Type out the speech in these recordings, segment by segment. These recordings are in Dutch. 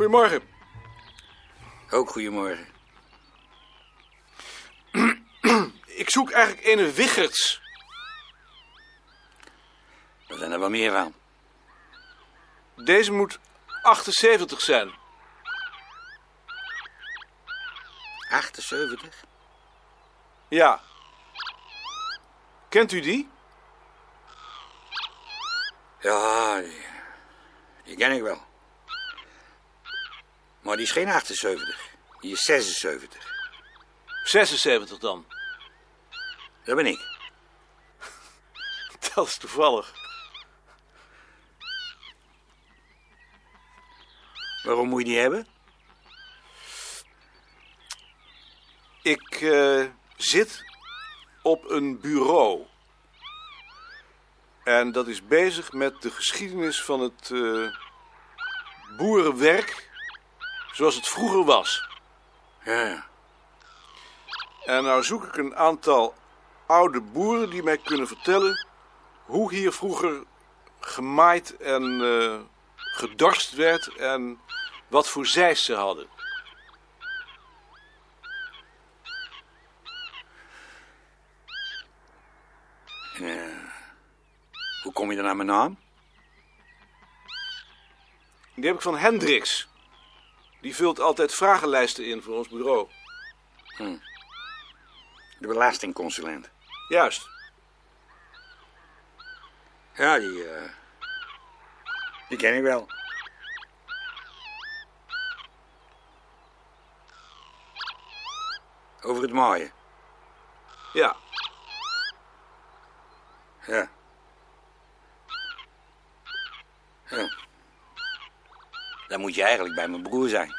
Goedemorgen. Ook goedemorgen. Ik zoek eigenlijk ene Wicherts. Er zijn er wel meer van. Deze moet 78 zijn. 78? Ja. Kent u die? Ja, die, die ken ik wel. Maar die is geen 78. Die is 76. 76 dan. Dat ben ik. Dat is toevallig. Waarom moet je die hebben? Ik eh, zit op een bureau. En dat is bezig met de geschiedenis van het eh, boerenwerk zoals het vroeger was. Ja, ja. En nou zoek ik een aantal oude boeren die mij kunnen vertellen hoe hier vroeger gemaaid en eh, gedorst werd en wat voor zeis ze hadden. En, eh, hoe kom je dan aan mijn naam? Die heb ik van Hendricks. Die vult altijd vragenlijsten in voor ons bureau. De belastingconsulent. Juist. Ja, die, eh, die ken ik wel. Over het maaien. Ja. Ja. Ja. Dan moet je eigenlijk bij mijn broer zijn.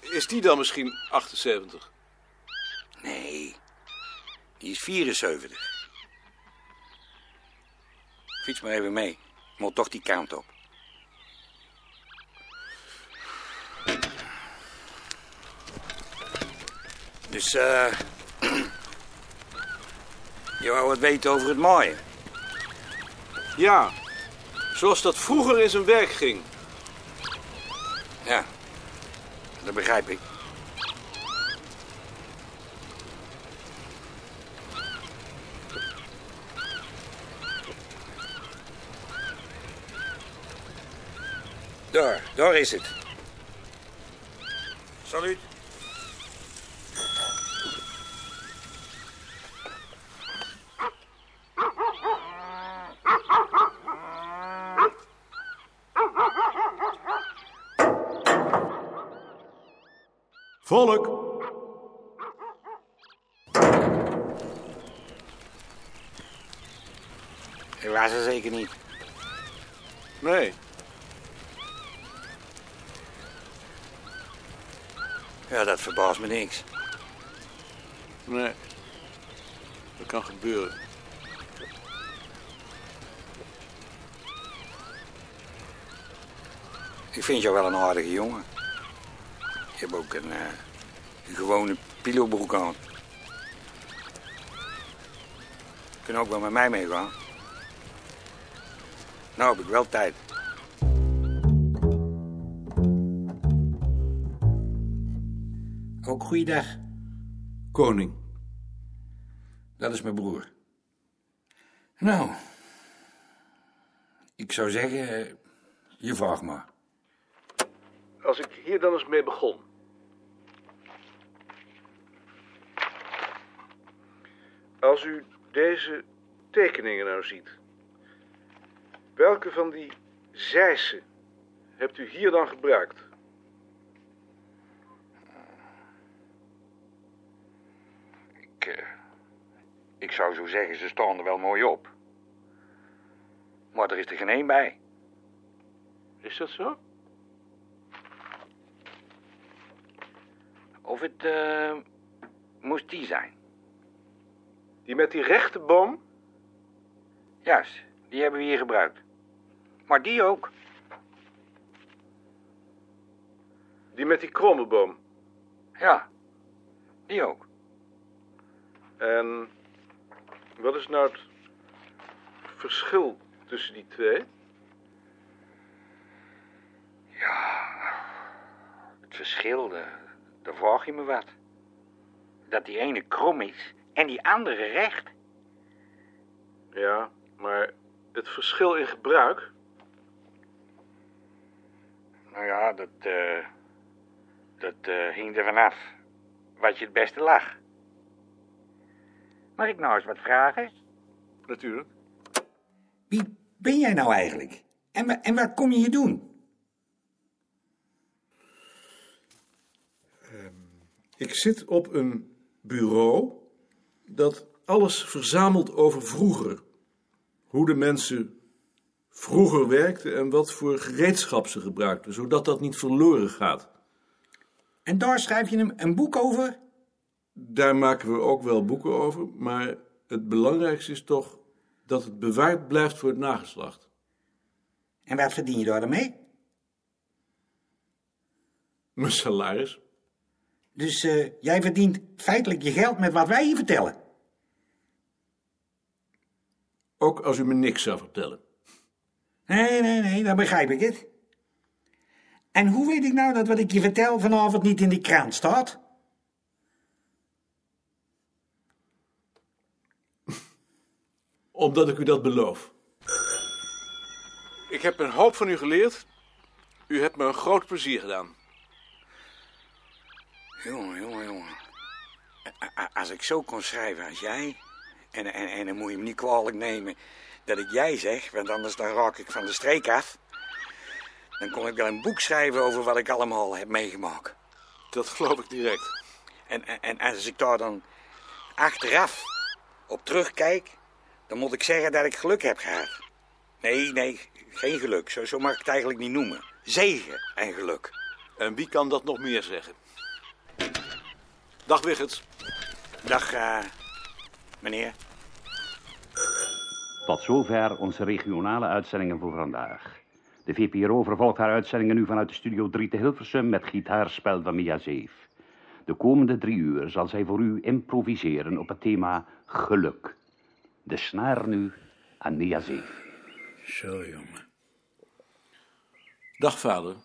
Is die dan misschien 78? Nee, die is 74. Fiets maar even mee. Moet toch die kant op. Dus, eh... je wou wat weten over het mooie. Ja. Zoals dat vroeger in zijn werk ging. Ja, dat begrijp ik. Daar, daar is het. Salut. Volk. Ik was er zeker niet. Nee. Ja, dat verbaast me niks. Nee. Dat kan gebeuren. Ik vind jou wel een aardige jongen. Je hebt ook een, eh, een gewone pilobroek aan. Je kunt ook wel met mij meegaan. Nou heb ik wel tijd. Ook goeiedag. Koning. Dat is mijn broer. Nou, ik zou zeggen, eh, je vraagt maar. Als ik hier dan eens mee begon. Als u deze tekeningen nou ziet. Welke van die zeisen hebt u hier dan gebruikt? Ik, eh, ik zou zo zeggen, ze staan er wel mooi op. Maar er is er geen één bij. Is dat zo? Of het eh, moest die zijn. Die met die rechte boom? Juist, die hebben we hier gebruikt. Maar die ook. Die met die kromme boom? Ja, die ook. En wat is nou het verschil tussen die twee? Ja, het verschil, daar, daar vraag je me wat. Dat die ene krom is en die andere recht. Ja, maar het verschil in gebruik... Nou ja, dat, eh dat eh, hing er vanaf wat je het beste lag. Mag ik nou eens wat vragen? Natuurlijk. Wie ben jij nou eigenlijk? En, en wat kom je hier doen? Ik zit op een bureau dat alles verzamelt over vroeger. Hoe de mensen vroeger werkten en wat voor gereedschap ze gebruikten, zodat dat niet verloren gaat. En daar schrijf je hem een boek over? Daar maken we ook wel boeken over, maar het belangrijkste is toch dat het bewaard blijft voor het nageslacht. En wat verdien je daar mee? Mijn salaris. Dus eh, jij verdient feitelijk je geld met wat wij je vertellen. Ook als u me niks zou vertellen. Nee, nee, nee, dan begrijp ik het. En hoe weet ik nou dat wat ik je vertel vanavond niet in die krant staat? Omdat ik u dat beloof. Ik heb een hoop van u geleerd. U hebt me een groot plezier gedaan. Jongen, jongen, jongen. Als ik zo kon schrijven als jij... En, en, en dan moet je me niet kwalijk nemen dat ik jij zeg... want anders dan raak ik van de streek af... dan kon ik wel een boek schrijven over wat ik allemaal heb meegemaakt. Dat geloof ik direct. En, en, en als ik daar dan achteraf op terugkijk... dan moet ik zeggen dat ik geluk heb gehad. Nee, nee, geen geluk. Zo, zo mag ik het eigenlijk niet noemen. Zegen en geluk. En wie kan dat nog meer zeggen? Dag Wiggets. Dag, eh, meneer. Tot zover onze regionale uitzendingen voor vandaag. De VPRO vervolgt haar uitzendingen nu vanuit de Studio 3 te Hilversum met gitaarspel van Mia Zeef. De komende drie uur zal zij voor u improviseren op het thema geluk. De snaar nu aan Mia Zeef. Zo, jongen. Dag vader.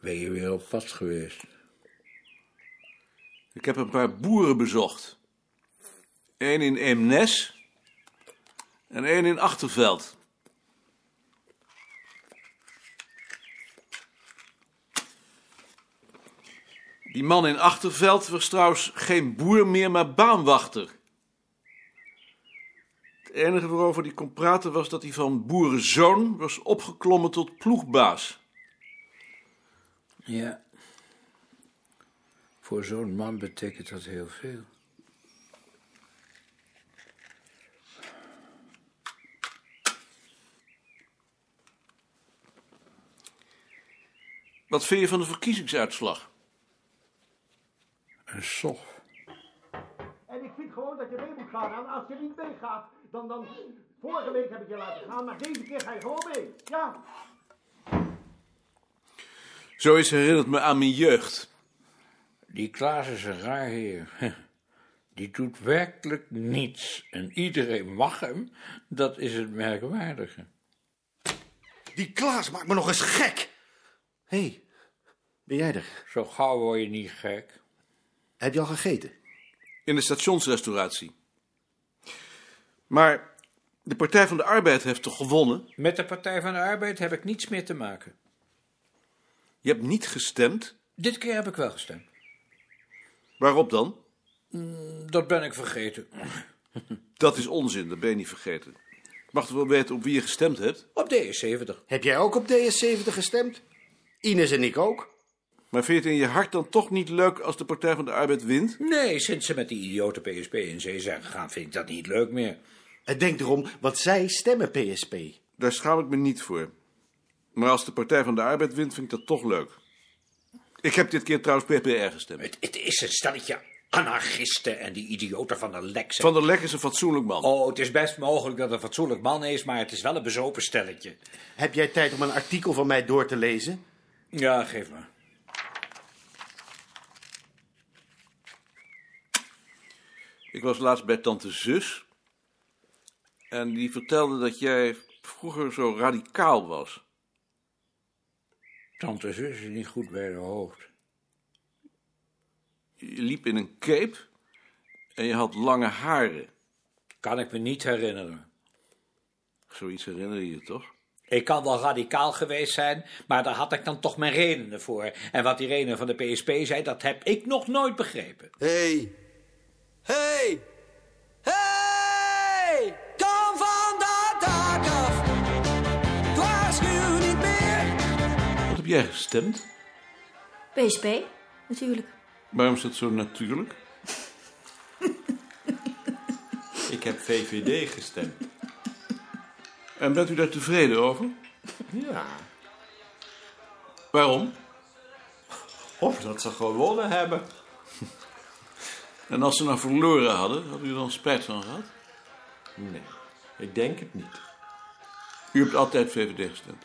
Ben je weer op pad geweest? Ik heb een paar boeren bezocht. Eén in Eemnes en één in Achterveld. Die man in Achterveld was trouwens geen boer meer, maar baanwachter. Het enige waarover hij kon praten was dat hij van boerenzoon was opgeklommen tot ploegbaas. Ja. Voor zo'n man betekent dat heel veel. Wat vind je van de verkiezingsuitslag? Een sof. En ik vind gewoon dat je mee moet gaan. En als je niet meegaat, dan, dan... Vorige week heb ik je laten gaan, maar deze keer ga je gewoon mee. Ja. Zoiets herinnert me aan mijn jeugd. Die Klaas is een raar heer. Die doet werkelijk niets. En iedereen mag hem. Dat is het merkwaardige. Die Klaas maakt me nog eens gek. Hé, hey, ben jij er? Zo gauw word je niet gek. Heb je al gegeten? In de stationsrestauratie. Maar de Partij van de Arbeid heeft toch gewonnen? Met de Partij van de Arbeid heb ik niets meer te maken. Je hebt niet gestemd. Dit keer heb ik wel gestemd. Waarop dan? Dat ben ik vergeten. Dat is onzin, dat ben je niet vergeten. Ik mag toch wel weten op wie je gestemd hebt? Op D70. Heb jij ook op DS70 gestemd? Ines en ik ook. Maar vind je het in je hart dan toch niet leuk als de Partij van de Arbeid wint? Nee, sinds ze met die idiote PSP in zee zijn gegaan, vind ik dat niet leuk meer. Het denkt erom, want zij stemmen PSP. Daar schaam ik me niet voor. Maar als de Partij van de Arbeid wint, vind ik dat toch leuk. Ik heb dit keer trouwens PPR gestemd. Het, het is een stelletje anarchisten en die idioten van de Lex. Van der Lek is een fatsoenlijk man. Oh, het is best mogelijk dat het een fatsoenlijk man is, maar het is wel een bezopen stelletje. Heb jij tijd om een artikel van mij door te lezen? Ja, geef me. Ik was laatst bij tante Zus. En die vertelde dat jij vroeger zo radicaal was. Tante zus is niet goed bij de hoofd. Je liep in een cape en je had lange haren. Kan ik me niet herinneren. Zoiets herinner je je toch? Ik kan wel radicaal geweest zijn, maar daar had ik dan toch mijn redenen voor. En wat die redenen van de PSP zei, dat heb ik nog nooit begrepen. Hey. Hey. Hey. Jij gestemd? PSP, natuurlijk. Waarom is dat zo natuurlijk? Ik heb VVD gestemd. En bent u daar tevreden over? Ja. Waarom? Of dat ze gewonnen hebben. En als ze nou verloren hadden, had u er dan spijt van gehad? Nee, ik denk het niet. U hebt altijd VVD gestemd.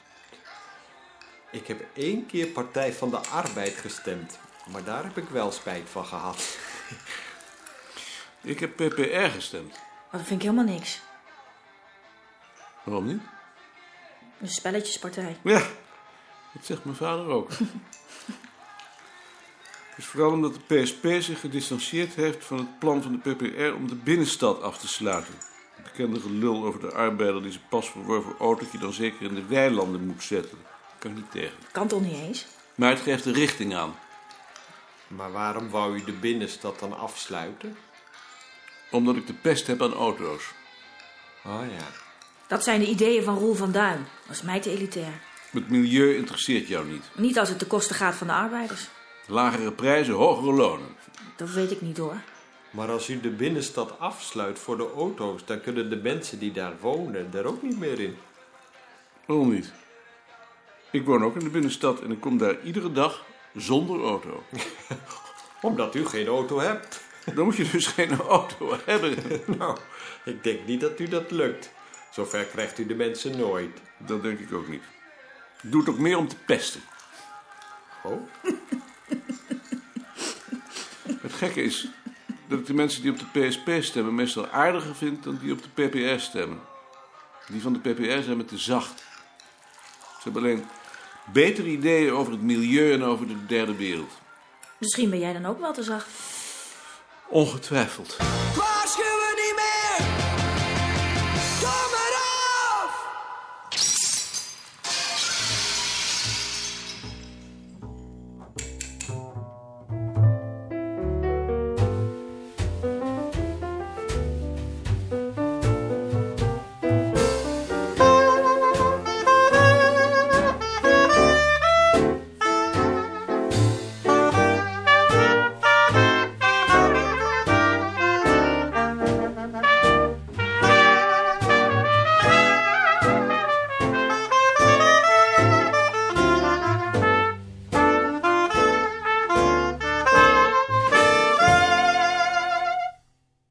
Ik heb één keer Partij van de Arbeid gestemd. Maar daar heb ik wel spijt van gehad. Ik heb PPR gestemd. Maar dat vind ik helemaal niks. Waarom niet? Een spelletjespartij. Ja, dat zegt mijn vader ook. Het is vooral omdat de PSP zich gedistanceerd heeft van het plan van de PPR om de binnenstad af te sluiten. Het bekende gelul over de arbeider die zijn pas verworven autootje dan zeker in de weilanden moet zetten. Kan ik niet tegen. Kan toch niet eens? Maar het geeft de richting aan. Maar waarom wou u de binnenstad dan afsluiten? Omdat ik de pest heb aan auto's. Oh ja. Dat zijn de ideeën van Roel van Duin. Dat is mij te elitair. Het milieu interesseert jou niet. Niet als het ten koste gaat van de arbeiders. Lagere prijzen, hogere lonen. Dat weet ik niet hoor. Maar als u de binnenstad afsluit voor de auto's, dan kunnen de mensen die daar wonen er ook niet meer in. Waarom niet? Ik woon ook in de binnenstad en ik kom daar iedere dag zonder auto. Omdat u geen auto hebt. Dan moet je dus geen auto hebben. Nou, ik denk niet dat u dat lukt. Zover krijgt u de mensen nooit. Dat denk ik ook niet. Ik doe het ook meer om te pesten. Oh, Het gekke is dat ik de mensen die op de PSP stemmen meestal aardiger vind dan die op de PPR stemmen. Die van de PPR zijn me te zacht. Ze hebben alleen betere ideeën over het milieu en over de derde wereld. Misschien ben jij dan ook wel te zacht. Ongetwijfeld.